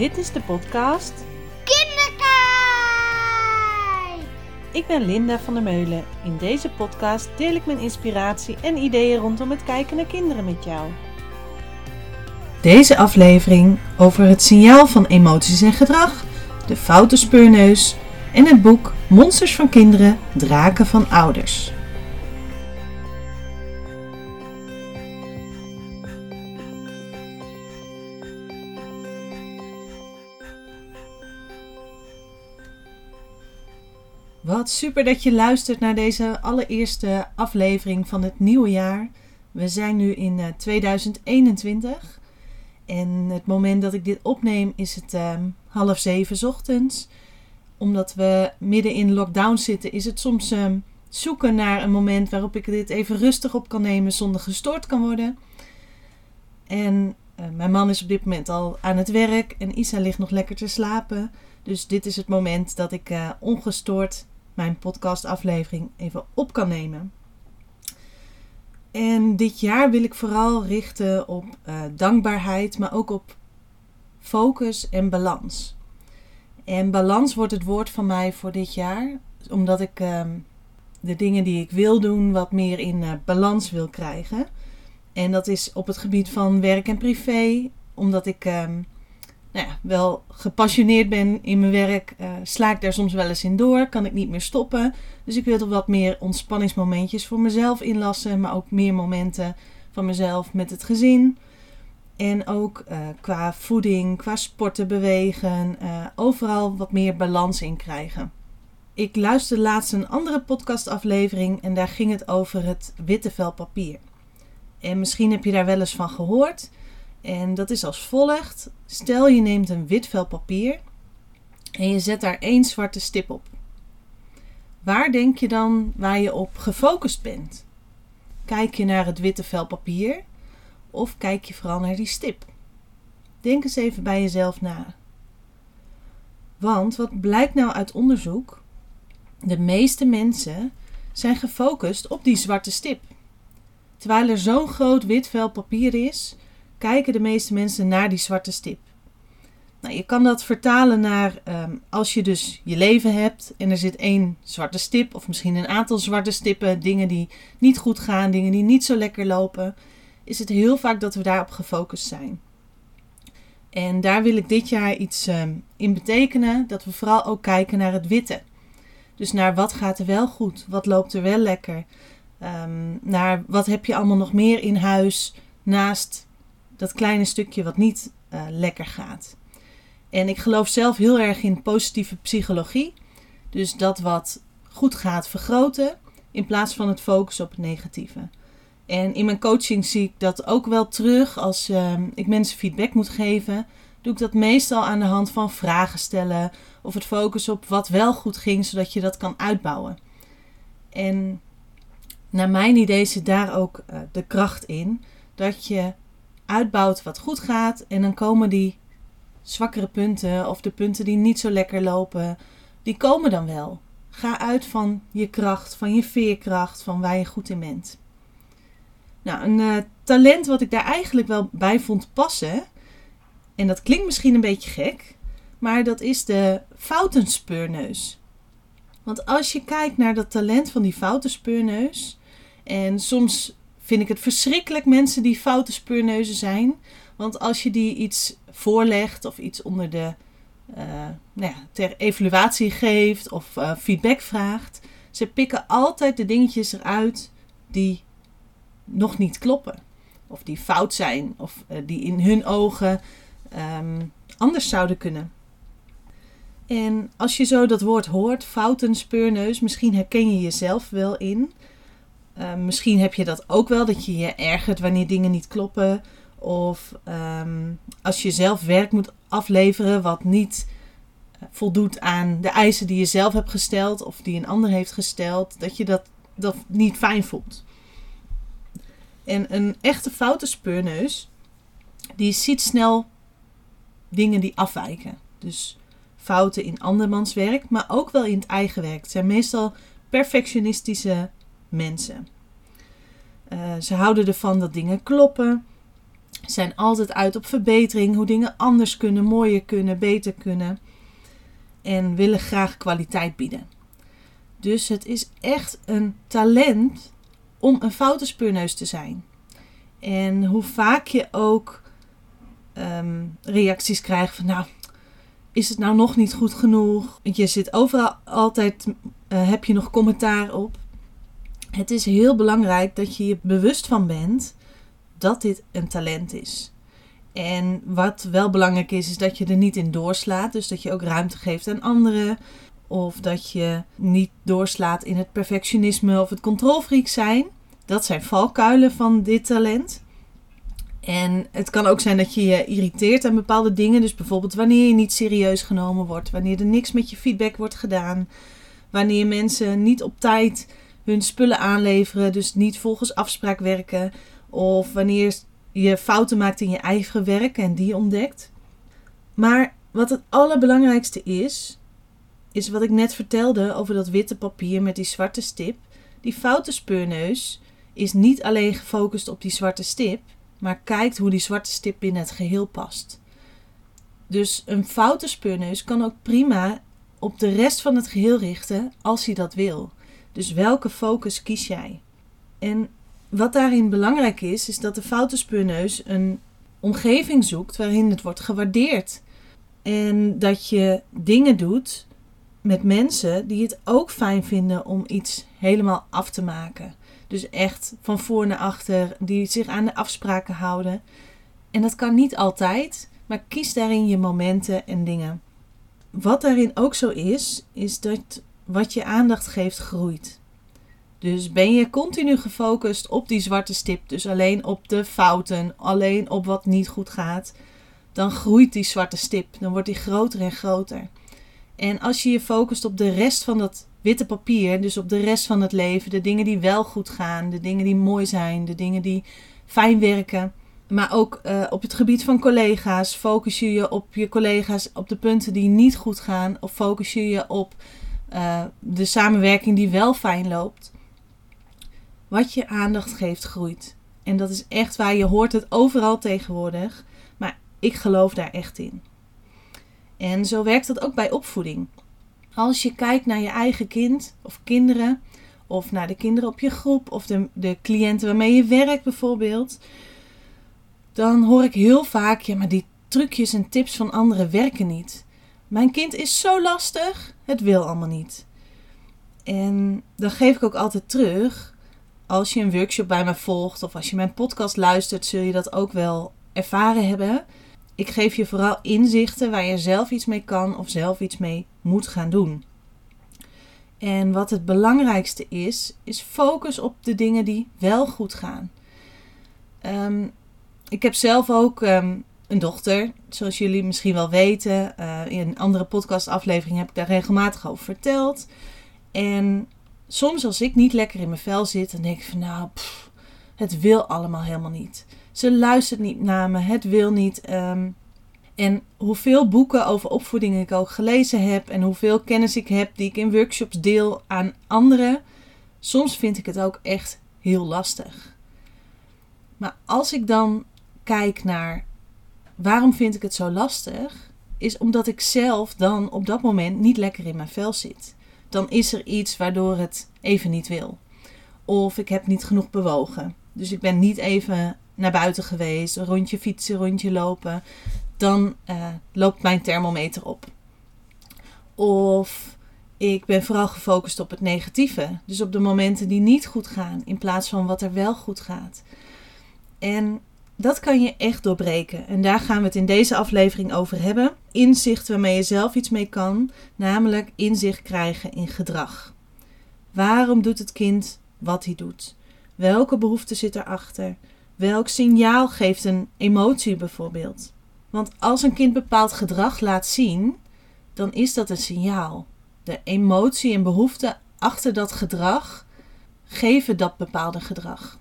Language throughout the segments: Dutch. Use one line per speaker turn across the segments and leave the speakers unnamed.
Dit is de podcast
Kinderkijk!
Ik ben Linda van der Meulen. In deze podcast deel ik mijn inspiratie en ideeën rondom het kijken naar kinderen met jou. Deze aflevering over het signaal van emoties en gedrag, de foute speurneus en het boek Monsters van Kinderen, Draken van Ouders. Wat super dat je luistert naar deze allereerste aflevering van het nieuwe jaar. We zijn nu in eh, 2021 en het moment dat ik dit opneem is het ehm, half zeven ochtends. Omdat we midden in lockdown zitten, is het soms ehm, zoeken naar een moment waarop ik dit even rustig op kan nemen zonder gestoord kan worden. En eh, mijn man is op dit moment al aan het werk en Isa ligt nog lekker te slapen. Dus dit is het moment dat ik eh, ongestoord mijn podcastaflevering even op kan nemen. En dit jaar wil ik vooral richten op eh, dankbaarheid, maar ook op focus en balans. En balans wordt het woord van mij voor dit jaar, omdat ik ehm, de dingen die ik wil doen wat meer in eh, balans wil krijgen. En dat is op het gebied van werk en privé, omdat ik ehm, nou ja, wel gepassioneerd ben in mijn werk, eh, sla ik daar soms wel eens in door, kan ik niet meer stoppen. Dus ik wil er wat meer ontspanningsmomentjes voor mezelf inlassen, maar ook meer momenten van mezelf met het gezin. En ook eh, qua voeding, qua sporten, bewegen, eh, overal wat meer balans in krijgen. Ik luisterde laatst een andere podcastaflevering en daar ging het over het witte vel papier. En misschien heb je daar wel eens van gehoord. En dat is als volgt. Stel je neemt een wit vel papier en je zet daar één zwarte stip op. Waar denk je dan waar je op gefocust bent? Kijk je naar het witte vel papier of kijk je vooral naar die stip? Denk eens even bij jezelf na. Want wat blijkt nou uit onderzoek? De meeste mensen zijn gefocust op die zwarte stip. Terwijl er zo'n groot wit vel papier is, kijken de meeste mensen naar die zwarte stip. Nou, je kan dat vertalen naar ehm, als je dus je leven hebt en er zit één zwarte stip, of misschien een aantal zwarte stippen, dingen die niet goed gaan, dingen die niet zo lekker lopen, is het heel vaak dat we daarop gefocust zijn. En daar wil ik dit jaar iets ehm, in betekenen, dat we vooral ook kijken naar het witte. Dus naar wat gaat er wel goed, wat loopt er wel lekker, Ehm, naar wat heb je allemaal nog meer in huis naast dat kleine stukje wat niet eh, lekker gaat. En ik geloof zelf heel erg in positieve psychologie. Dus dat wat goed gaat vergroten in plaats van het focussen op het negatieve. En in mijn coaching zie ik dat ook wel terug als ehm, ik mensen feedback moet geven. Doe ik dat meestal aan de hand van vragen stellen of het focussen op wat wel goed ging, zodat je dat kan uitbouwen. En naar mijn idee zit daar ook uh, de kracht in. Dat je uitbouwt wat goed gaat en dan komen die zwakkere punten of de punten die niet zo lekker lopen, die komen dan wel. Ga uit van je kracht, van je veerkracht, van waar je goed in bent. Nou, een uh, talent wat ik daar eigenlijk wel bij vond passen, en dat klinkt misschien een beetje gek, maar dat is de foutenspeurneus. Want als je kijkt naar dat talent van die foutenspeurneus, en soms vind ik het verschrikkelijk mensen die foute speurneuzen zijn. Want als je die iets voorlegt of iets onder de uh, nou ja, ter evaluatie geeft of uh, feedback vraagt, ze pikken altijd de dingetjes eruit die nog niet kloppen. Of die fout zijn, of uh, die in hun ogen um, anders zouden kunnen. En als je zo dat woord hoort, fouten, speurneus, misschien herken je jezelf wel in. Uh, misschien heb je dat ook wel, dat je je ergert wanneer dingen niet kloppen. Of um, als je zelf werk moet afleveren wat niet voldoet aan de eisen die je zelf hebt gesteld of die een ander heeft gesteld, dat je dat, dat niet fijn voelt. En een echte foute speurneus, die ziet snel dingen die afwijken. Dus fouten in andermans werk, maar ook wel in het eigen werk. Het zijn meestal perfectionistische mensen. Uh, ze houden ervan dat dingen kloppen. zijn altijd uit op verbetering, hoe dingen anders kunnen, mooier kunnen, beter kunnen. En willen graag kwaliteit bieden. Dus het is echt een talent om een foute speurneus te zijn. En hoe vaak je ook ehm, reacties krijgt van nou, is het nou nog niet goed genoeg? Je zit overal altijd, uh, heb je nog commentaar op. Het is heel belangrijk dat je je bewust van bent dat dit een talent is. En wat wel belangrijk is, is dat je er niet in doorslaat. Dus dat je ook ruimte geeft aan anderen. Of dat je niet doorslaat in het perfectionisme of het controlfreak zijn. Dat zijn valkuilen van dit talent. En het kan ook zijn dat je je irriteert aan bepaalde dingen. Dus bijvoorbeeld wanneer je niet serieus genomen wordt, wanneer er niks met je feedback wordt gedaan, wanneer mensen niet op tijd hun spullen aanleveren, dus niet volgens afspraak werken, of wanneer je fouten maakt in je eigen werk en die ontdekt. Maar wat het allerbelangrijkste is, is wat ik net vertelde over dat witte papier met die zwarte stip. Die foute speurneus is niet alleen gefocust op die zwarte stip, maar kijkt hoe die zwarte stip binnen het geheel past. Dus een foute speurneus kan ook prima op de rest van het geheel richten als hij dat wil. Dus welke focus kies jij? En wat daarin belangrijk is, is dat de foute speurneus een omgeving zoekt waarin het wordt gewaardeerd. En dat je dingen doet met mensen die het ook fijn vinden om iets helemaal af te maken. Dus echt van voor naar achter, die zich aan de afspraken houden. En dat kan niet altijd, maar kies daarin je momenten en dingen. Wat daarin ook zo is, is dat wat je aandacht geeft groeit. Dus ben je continu gefocust op die zwarte stip, dus alleen op de fouten, alleen op wat niet goed gaat, dan groeit die zwarte stip. Dan wordt die groter en groter. En als je je focust op de rest van dat witte papier, dus op de rest van het leven, de dingen die wel goed gaan, de dingen die mooi zijn, de dingen die fijn werken, maar ook uh, op het gebied van collega's, focus je je op je collega's op de punten die niet goed gaan, of focus je je op uh, de samenwerking die wel fijn loopt. Wat je aandacht geeft, groeit. En dat is echt waar je hoort het overal tegenwoordig, maar ik geloof daar echt in. En zo werkt dat ook bij opvoeding. Als je kijkt naar je eigen kind of kinderen, of naar de kinderen op je groep, of de, de cliënten waarmee je werkt bijvoorbeeld, dan hoor ik heel vaak: ja, maar die trucjes en tips van anderen werken niet. Mijn kind is zo lastig, het wil allemaal niet. En dan geef ik ook altijd terug. Als je een workshop bij me volgt of als je mijn podcast luistert, zul je dat ook wel ervaren hebben. Ik geef je vooral inzichten waar je zelf iets mee kan of zelf iets mee moet gaan doen. En wat het belangrijkste is, is focus op de dingen die wel goed gaan. Ehm, ik heb zelf ook ehm, een dochter, zoals jullie misschien wel weten. Uh, in een andere podcastaflevering heb ik daar regelmatig over verteld. En soms als ik niet lekker in mijn vel zit, dan denk ik van nou, het wil allemaal helemaal niet. Ze luistert niet naar me, het wil niet. Um, en hoeveel boeken over opvoeding ik ook gelezen heb en hoeveel kennis ik heb die ik in workshops deel aan anderen, soms vind ik het ook echt heel lastig. Maar als ik dan kijk naar waarom vind ik het zo lastig, is omdat ik zelf dan op dat moment niet lekker in mijn vel zit. Dan is er iets waardoor het even niet wil. Of ik heb niet genoeg bewogen. Dus ik ben niet even naar buiten geweest, rondje fietsen, rondje lopen dan uh, loopt mijn thermometer op. Of ik ben vooral gefocust op het negatieve. Dus op de momenten die niet goed gaan, in plaats van wat er wel goed gaat. En dat kan je echt doorbreken. En daar gaan we het in deze aflevering over hebben. Inzicht waarmee je zelf iets mee kan, namelijk inzicht krijgen in gedrag. Waarom doet het kind wat hij doet? Welke behoefte zit erachter? Welk signaal geeft een emotie bijvoorbeeld? Want als een kind bepaald gedrag laat zien, dan is dat een signaal. De emotie en behoefte achter dat gedrag geven dat bepaalde gedrag.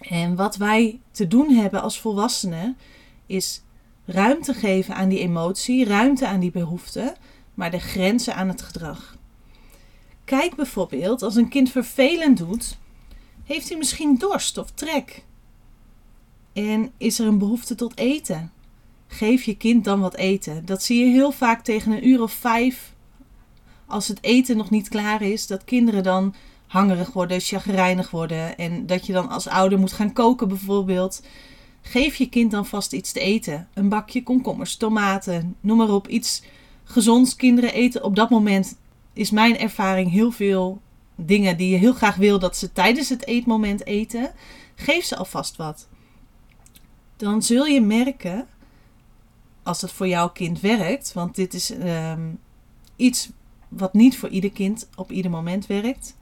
En wat wij te doen hebben als volwassenen is ruimte geven aan die emotie, ruimte aan die behoefte, maar de grenzen aan het gedrag. Kijk bijvoorbeeld, als een kind vervelend doet, heeft hij misschien dorst of trek. En is er een behoefte tot eten? Geef je kind dan wat eten. Dat zie je heel vaak tegen een uur of vijf, als het eten nog niet klaar is, dat kinderen dan hangerig worden, chagrijnig worden. En dat je dan als ouder moet gaan koken bijvoorbeeld. Geef je kind dan vast iets te eten. Een bakje komkommers, tomaten, noem maar op. Iets gezonds. Kinderen eten op dat moment, is mijn ervaring, heel veel dingen die je heel graag wil dat ze tijdens het eetmoment eten. Geef ze alvast wat. Dan zul je merken, als het voor jouw kind werkt, want dit is ehm, iets wat niet voor ieder kind op ieder moment werkt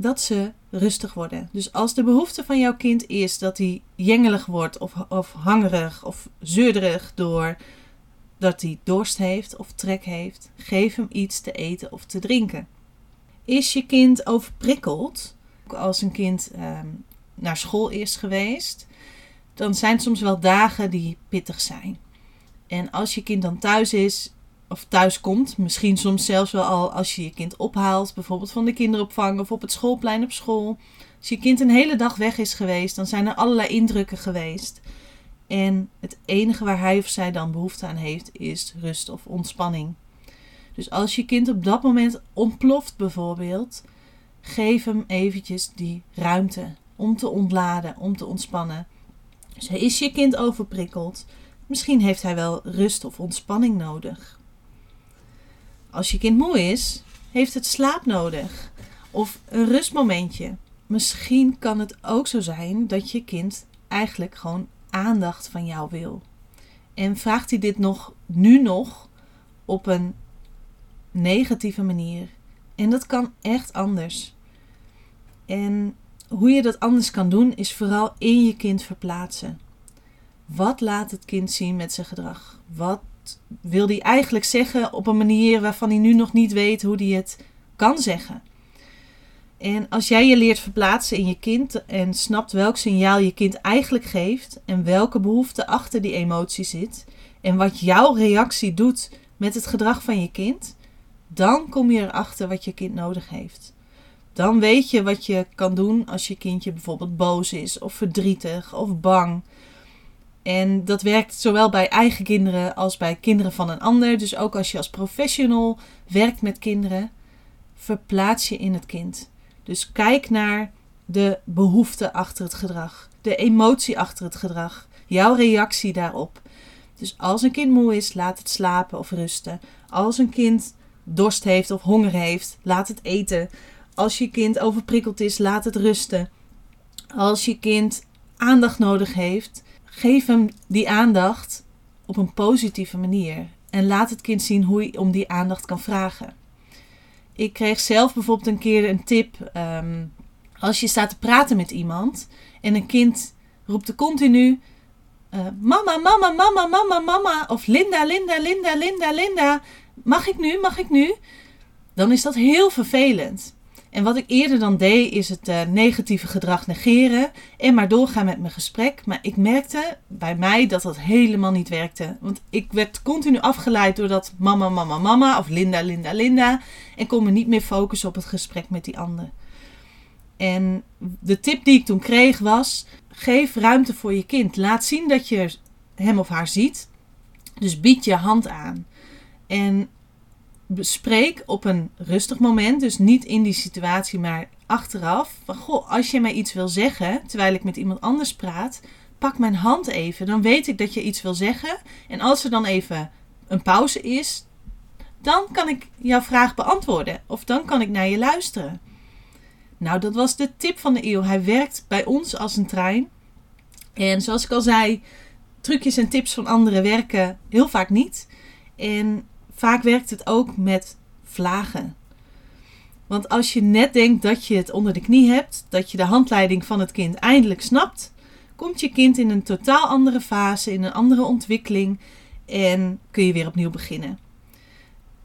dat ze rustig worden. Dus als de behoefte van jouw kind is dat hij jengelig wordt of, of hangerig of zeurderig door dat hij dorst heeft of trek heeft, geef hem iets te eten of te drinken. Is je kind overprikkeld, als een kind ehm, naar school is geweest, dan zijn soms wel dagen die pittig zijn. En als je kind dan thuis is, of thuis komt. Misschien soms zelfs wel al als je je kind ophaalt, bijvoorbeeld van de kinderopvang of op het schoolplein op school. Als je kind een hele dag weg is geweest, dan zijn er allerlei indrukken geweest. En het enige waar hij of zij dan behoefte aan heeft, is rust of ontspanning. Dus als je kind op dat moment ontploft bijvoorbeeld, geef hem eventjes die ruimte om te ontladen, om te ontspannen. Dus is je kind overprikkeld? Misschien heeft hij wel rust of ontspanning nodig. Als je kind moe is, heeft het slaap nodig of een rustmomentje. Misschien kan het ook zo zijn dat je kind eigenlijk gewoon aandacht van jou wil. En vraagt hij dit nog nu nog op een negatieve manier. En dat kan echt anders. En hoe je dat anders kan doen, is vooral in je kind verplaatsen. Wat laat het kind zien met zijn gedrag? Wat wil hij eigenlijk zeggen op een manier waarvan hij nu nog niet weet hoe hij het kan zeggen. En als jij je leert verplaatsen in je kind en snapt welk signaal je kind eigenlijk geeft en welke behoefte achter die emotie zit en wat jouw reactie doet met het gedrag van je kind, dan kom je erachter wat je kind nodig heeft. Dan weet je wat je kan doen als je kindje bijvoorbeeld boos is of verdrietig of bang en dat werkt zowel bij eigen kinderen als bij kinderen van een ander. Dus ook als je als professional werkt met kinderen, verplaats je in het kind. Dus kijk naar de behoefte achter het gedrag, de emotie achter het gedrag, jouw reactie daarop. Dus als een kind moe is, laat het slapen of rusten. Als een kind dorst heeft of honger heeft, laat het eten. Als je kind overprikkeld is, laat het rusten. Als je kind aandacht nodig heeft, Geef hem die aandacht op een positieve manier. En laat het kind zien hoe hij om die aandacht kan vragen. Ik kreeg zelf bijvoorbeeld een keer een tip. Ehm, als je staat te praten met iemand en een kind roept er continu: uh, Mama, mama, mama, mama, mama. Of Linda, Linda, Linda, Linda, Linda. Mag ik nu? Mag ik nu? Dan is dat heel vervelend. En wat ik eerder dan deed, is het uh, negatieve gedrag negeren en maar doorgaan met mijn gesprek. Maar ik merkte bij mij dat dat helemaal niet werkte. Want ik werd continu afgeleid door dat mama, mama, mama of Linda, Linda, Linda. En kon me niet meer focussen op het gesprek met die ander. En de tip die ik toen kreeg was: geef ruimte voor je kind. Laat zien dat je hem of haar ziet. Dus bied je hand aan. En bespreek op een rustig moment, dus niet in die situatie, maar achteraf. Van goh, als je mij iets wil zeggen terwijl ik met iemand anders praat, pak mijn hand even. Dan weet ik dat je iets wil zeggen. En als er dan even een pauze is, dan kan ik jouw vraag beantwoorden. Of dan kan ik naar je luisteren. Nou, dat was de tip van de eeuw. Hij werkt bij ons als een trein. En zoals ik al zei, trucjes en tips van anderen werken heel vaak niet. En Vaak werkt het ook met vlagen. Want als je net denkt dat je het onder de knie hebt, dat je de handleiding van het kind eindelijk snapt, komt je kind in een totaal andere fase, in een andere ontwikkeling en kun je weer opnieuw beginnen.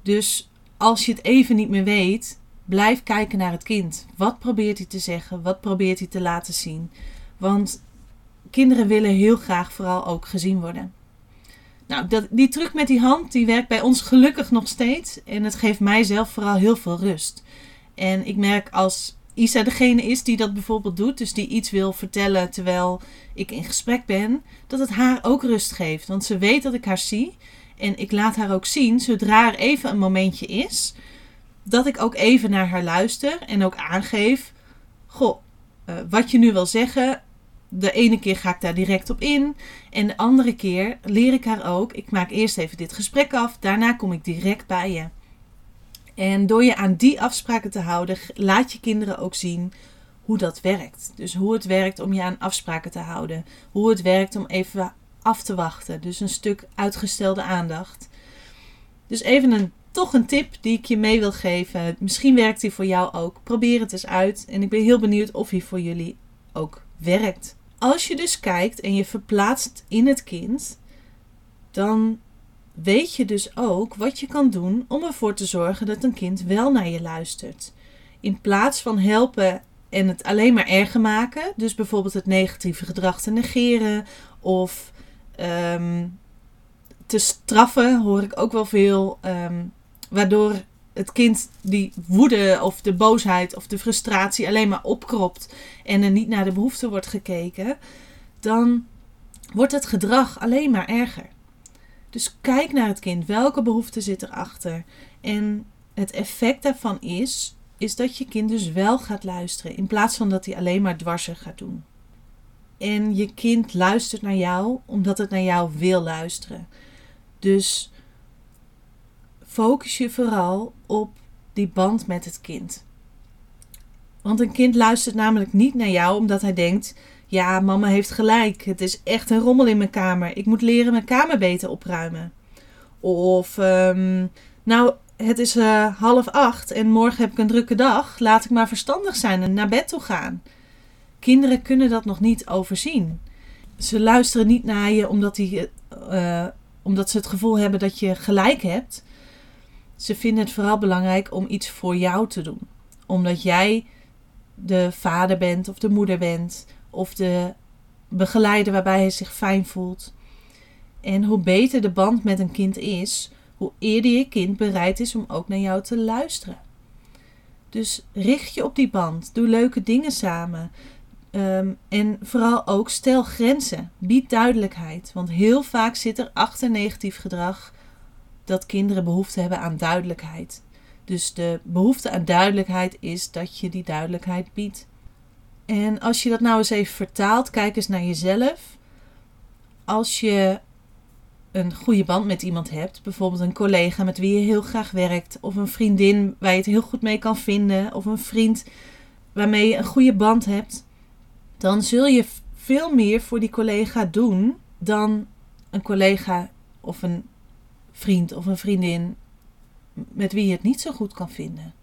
Dus als je het even niet meer weet, blijf kijken naar het kind. Wat probeert hij te zeggen? Wat probeert hij te laten zien? Want kinderen willen heel graag vooral ook gezien worden. Nou, dat, die truc met die hand, die werkt bij ons gelukkig nog steeds. En het geeft mij zelf vooral heel veel rust. En ik merk als Isa degene is die dat bijvoorbeeld doet, dus die iets wil vertellen terwijl ik in gesprek ben, dat het haar ook rust geeft. Want ze weet dat ik haar zie en ik laat haar ook zien, zodra er even een momentje is, dat ik ook even naar haar luister en ook aangeef: Goh, uh, wat je nu wil zeggen, de ene keer ga ik daar direct op in. En de andere keer leer ik haar ook. Ik maak eerst even dit gesprek af. Daarna kom ik direct bij je. En door je aan die afspraken te houden, laat je kinderen ook zien hoe dat werkt. Dus hoe het werkt om je aan afspraken te houden. Hoe het werkt om even af te wachten. Dus een stuk uitgestelde aandacht. Dus even een, toch een tip die ik je mee wil geven. Misschien werkt die voor jou ook. Probeer het eens uit. En ik ben heel benieuwd of hij voor jullie ook werkt. Als je dus kijkt en je verplaatst in het kind, dan weet je dus ook wat je kan doen om ervoor te zorgen dat een kind wel naar je luistert. In plaats van helpen en het alleen maar erger maken, dus bijvoorbeeld het negatieve gedrag te negeren of ehm, te straffen, hoor ik ook wel veel, um, waardoor het kind die woede of de boosheid of de frustratie alleen maar opkropt en er niet naar de behoeften wordt gekeken, dan wordt het gedrag alleen maar erger. Dus kijk naar het kind. Welke behoefte zit erachter? En het effect daarvan is, is dat je kind dus wel gaat luisteren. In plaats van dat hij alleen maar dwarsen gaat doen. En je kind luistert naar jou omdat het naar jou wil luisteren. Dus focus je vooral op die band met het kind. Want een kind luistert namelijk niet naar jou omdat hij denkt: ja, mama heeft gelijk. Het is echt een rommel in mijn kamer. Ik moet leren mijn kamer beter opruimen. Of, um, nou, het is uh, half acht en morgen heb ik een drukke dag. Laat ik maar verstandig zijn en naar bed toe gaan. Kinderen kunnen dat nog niet overzien. Ze luisteren niet naar je omdat, die, uh, omdat ze het gevoel hebben dat je gelijk hebt. Ze vinden het vooral belangrijk om iets voor jou te doen. Omdat jij de vader bent of de moeder bent of de begeleider waarbij hij zich fijn voelt. En hoe beter de band met een kind is, hoe eerder je kind bereid is om ook naar jou te luisteren. Dus richt je op die band. Doe leuke dingen samen. Ehm, en vooral ook stel grenzen. Bied duidelijkheid. Want heel vaak zit er achter negatief gedrag dat kinderen behoefte hebben aan duidelijkheid. Dus de behoefte aan duidelijkheid is dat je die duidelijkheid biedt. En als je dat nou eens even vertaalt, kijk eens naar jezelf. Als je een goede band met iemand hebt, bijvoorbeeld een collega met wie je heel graag werkt, of een vriendin waar je het heel goed mee kan vinden, of een vriend waarmee je een goede band hebt, dan zul je veel meer voor die collega doen dan een collega of een vriend of een vriendin met wie je het niet zo goed kan vinden.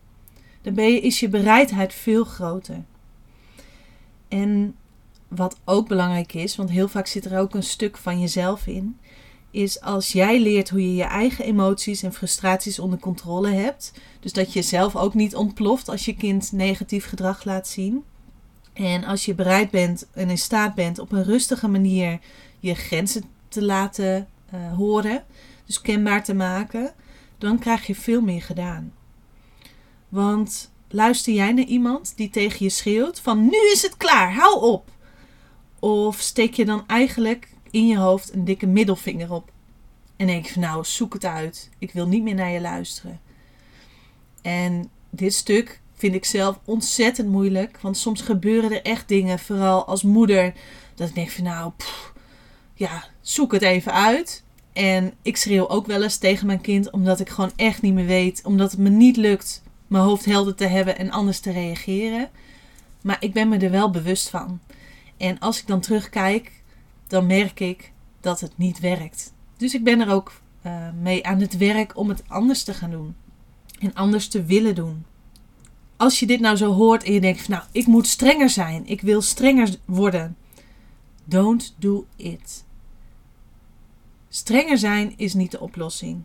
Dan ben je, is je bereidheid veel groter. En wat ook belangrijk is, want heel vaak zit er ook een stuk van jezelf in, is als jij leert hoe je je eigen emoties en frustraties onder controle hebt. Dus dat je zelf ook niet ontploft als je kind negatief gedrag laat zien. En als je bereid bent en in staat bent op een rustige manier je grenzen te laten uh, horen, dus kenbaar te maken, dan krijg je veel meer gedaan. Want luister jij naar iemand die tegen je schreeuwt van nu is het klaar, hou op. Of steek je dan eigenlijk in je hoofd een dikke middelvinger op. En denk je van nou, zoek het uit. Ik wil niet meer naar je luisteren. En dit stuk vind ik zelf ontzettend moeilijk. Want soms gebeuren er echt dingen, vooral als moeder, dat ik denk van nou, ja, zoek het even uit. En ik schreeuw ook wel eens tegen mijn kind, omdat ik gewoon echt niet meer weet, omdat het me niet lukt mijn hoofd helder te hebben en anders te reageren. Maar ik ben me er wel bewust van. En als ik dan terugkijk, dan merk ik dat het niet werkt. Dus ik ben er ook uh, mee aan het werk om het anders te gaan doen. En anders te willen doen. Als je dit nou zo hoort en je denkt nou, ik moet strenger zijn. Ik wil strenger worden. Don't do it. Strenger zijn is niet de oplossing.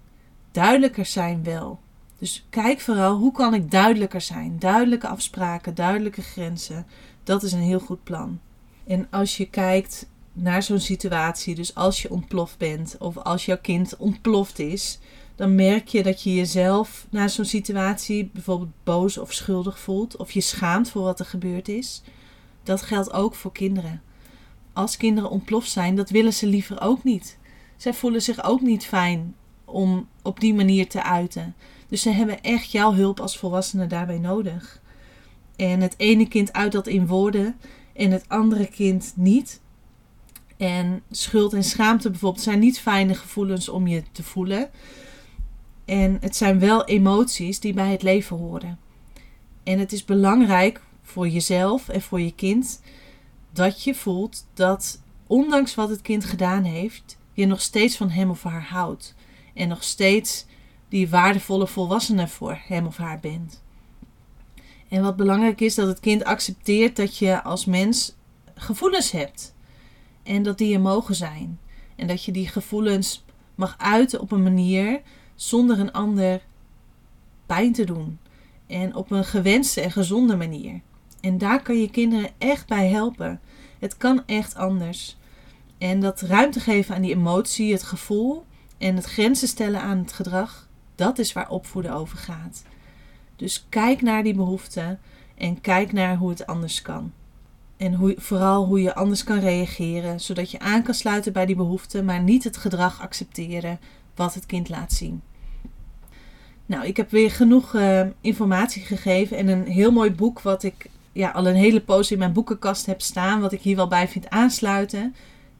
Duidelijker zijn wel. Dus kijk vooral hoe kan ik duidelijker zijn. Duidelijke afspraken, duidelijke grenzen. Dat is een heel goed plan. En als je kijkt naar zo'n situatie, dus als je ontploft bent of als jouw kind ontploft is, dan merk je dat je jezelf na zo'n situatie bijvoorbeeld boos of schuldig voelt, of je schaamt voor wat er gebeurd is. Dat geldt ook voor kinderen. Als kinderen ontploft zijn, dat willen ze liever ook niet. Zij voelen zich ook niet fijn om op die manier te uiten. Dus ze hebben echt jouw hulp als volwassene daarbij nodig. En het ene kind uit dat in woorden en het andere kind niet. En schuld en schaamte bijvoorbeeld zijn niet fijne gevoelens om je te voelen. En het zijn wel emoties die bij het leven horen. En het is belangrijk voor jezelf en voor je kind dat je voelt dat, ondanks wat het kind gedaan heeft, je nog steeds van hem of haar houdt. En nog steeds die waardevolle volwassene voor hem of haar bent. En wat belangrijk is, dat het kind accepteert dat je als mens gevoelens hebt. En dat die er mogen zijn. En dat je die gevoelens mag uiten op een manier zonder een ander pijn te doen. En op een gewenste en gezonde manier. En daar kan je kinderen echt bij helpen. Het kan echt anders. En dat ruimte geven aan die emotie, het gevoel en het grenzen stellen aan het gedrag, dat is waar opvoeden over gaat. Dus kijk naar die behoeften en kijk naar hoe het anders kan. En hoe, vooral hoe je anders kan reageren, zodat je aan kan sluiten bij die behoeften, maar niet het gedrag accepteren wat het kind laat zien. Nou, ik heb weer genoeg uh, informatie gegeven en een heel mooi boek wat ik ja, al een hele poos in mijn boekenkast heb staan, wat ik hier wel bij vind aansluiten,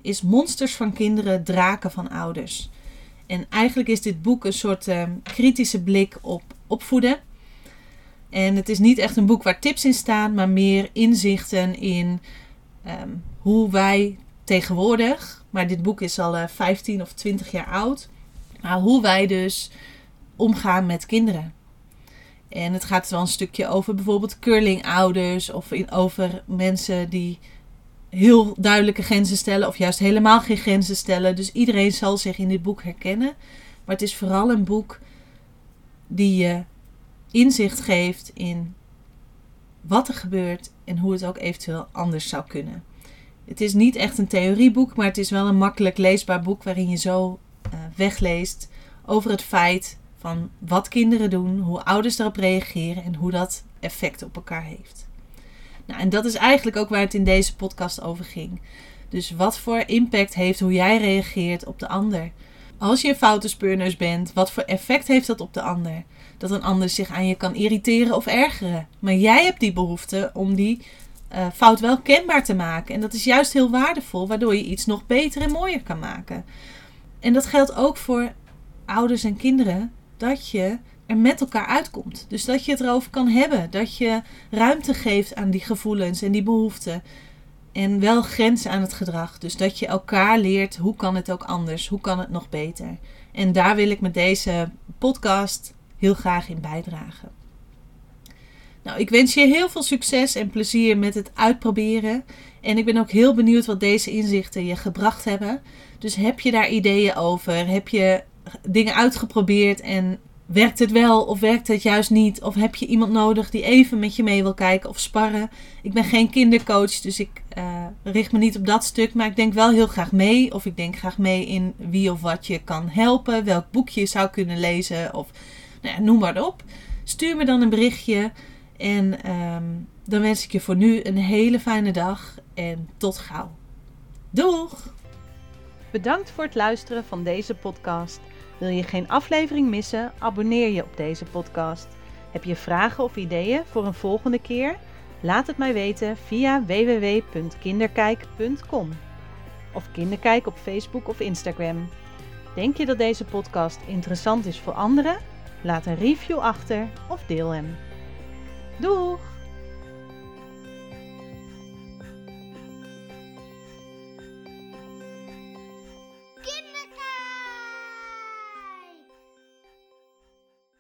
is Monsters van Kinderen, Draken van Ouders. En eigenlijk is dit boek een soort uh, kritische blik op opvoeden. En het is niet echt een boek waar tips in staan, maar meer inzichten in um, hoe wij tegenwoordig, maar dit boek is al uh, eh, 15 of 20 jaar oud, maar hoe wij dus omgaan met kinderen. En het gaat wel een stukje over bijvoorbeeld curlingouders of in, over mensen die heel duidelijke grenzen stellen of juist helemaal geen grenzen stellen. Dus iedereen zal zich in dit boek herkennen. Maar het is vooral een boek die je inzicht geeft in wat er gebeurt en hoe het ook eventueel anders zou kunnen. Het is niet echt een theorieboek, maar het is wel een makkelijk leesbaar boek waarin je zo uh, wegleest over het feit van wat kinderen doen, hoe ouders daarop reageren en hoe dat effect op elkaar heeft. Nou, en dat is eigenlijk ook waar het in deze podcast over ging. Dus wat voor impact heeft hoe jij reageert op de ander? Als je een foute speurneus bent, wat voor effect heeft dat op de ander? Dat een ander zich aan je kan irriteren of ergeren. Maar jij hebt die behoefte om die uh, fout wel kenbaar te maken. En dat is juist heel waardevol, waardoor je iets nog beter en mooier kan maken. En dat geldt ook voor ouders en kinderen dat je er met elkaar uitkomt. Dus dat je het erover kan hebben. Dat je ruimte geeft aan die gevoelens en die behoeften. En wel grenzen aan het gedrag. Dus dat je elkaar leert hoe kan het ook anders? Hoe kan het nog beter? En daar wil ik met deze podcast heel graag in bijdragen. Nou, ik wens je heel veel succes en plezier met het uitproberen. En ik ben ook heel benieuwd wat deze inzichten je gebracht hebben. Dus heb je daar ideeën over? Heb je dingen uitgeprobeerd en werkt het wel of werkt het juist niet? Of heb je iemand nodig die even met je mee wil kijken of sparren? Ik ben geen kindercoach, dus ik uh, richt me niet op dat stuk. Maar ik denk wel heel graag mee. Of ik denk graag mee in wie of wat je kan helpen. Welk boekje je zou kunnen lezen. Of nou ja, noem maar op. Stuur me dan een berichtje. En um, dan wens ik je voor nu een hele fijne dag. En tot gauw. Doeg!
Bedankt voor het luisteren van deze podcast. Wil je geen aflevering missen? Abonneer je op deze podcast. Heb je vragen of ideeën voor een volgende keer? Laat het mij weten via www.kinderkijk.com of Kinderkijk op Facebook of Instagram. Denk je dat deze podcast interessant is voor anderen? Laat een review achter of deel hem. Doeg!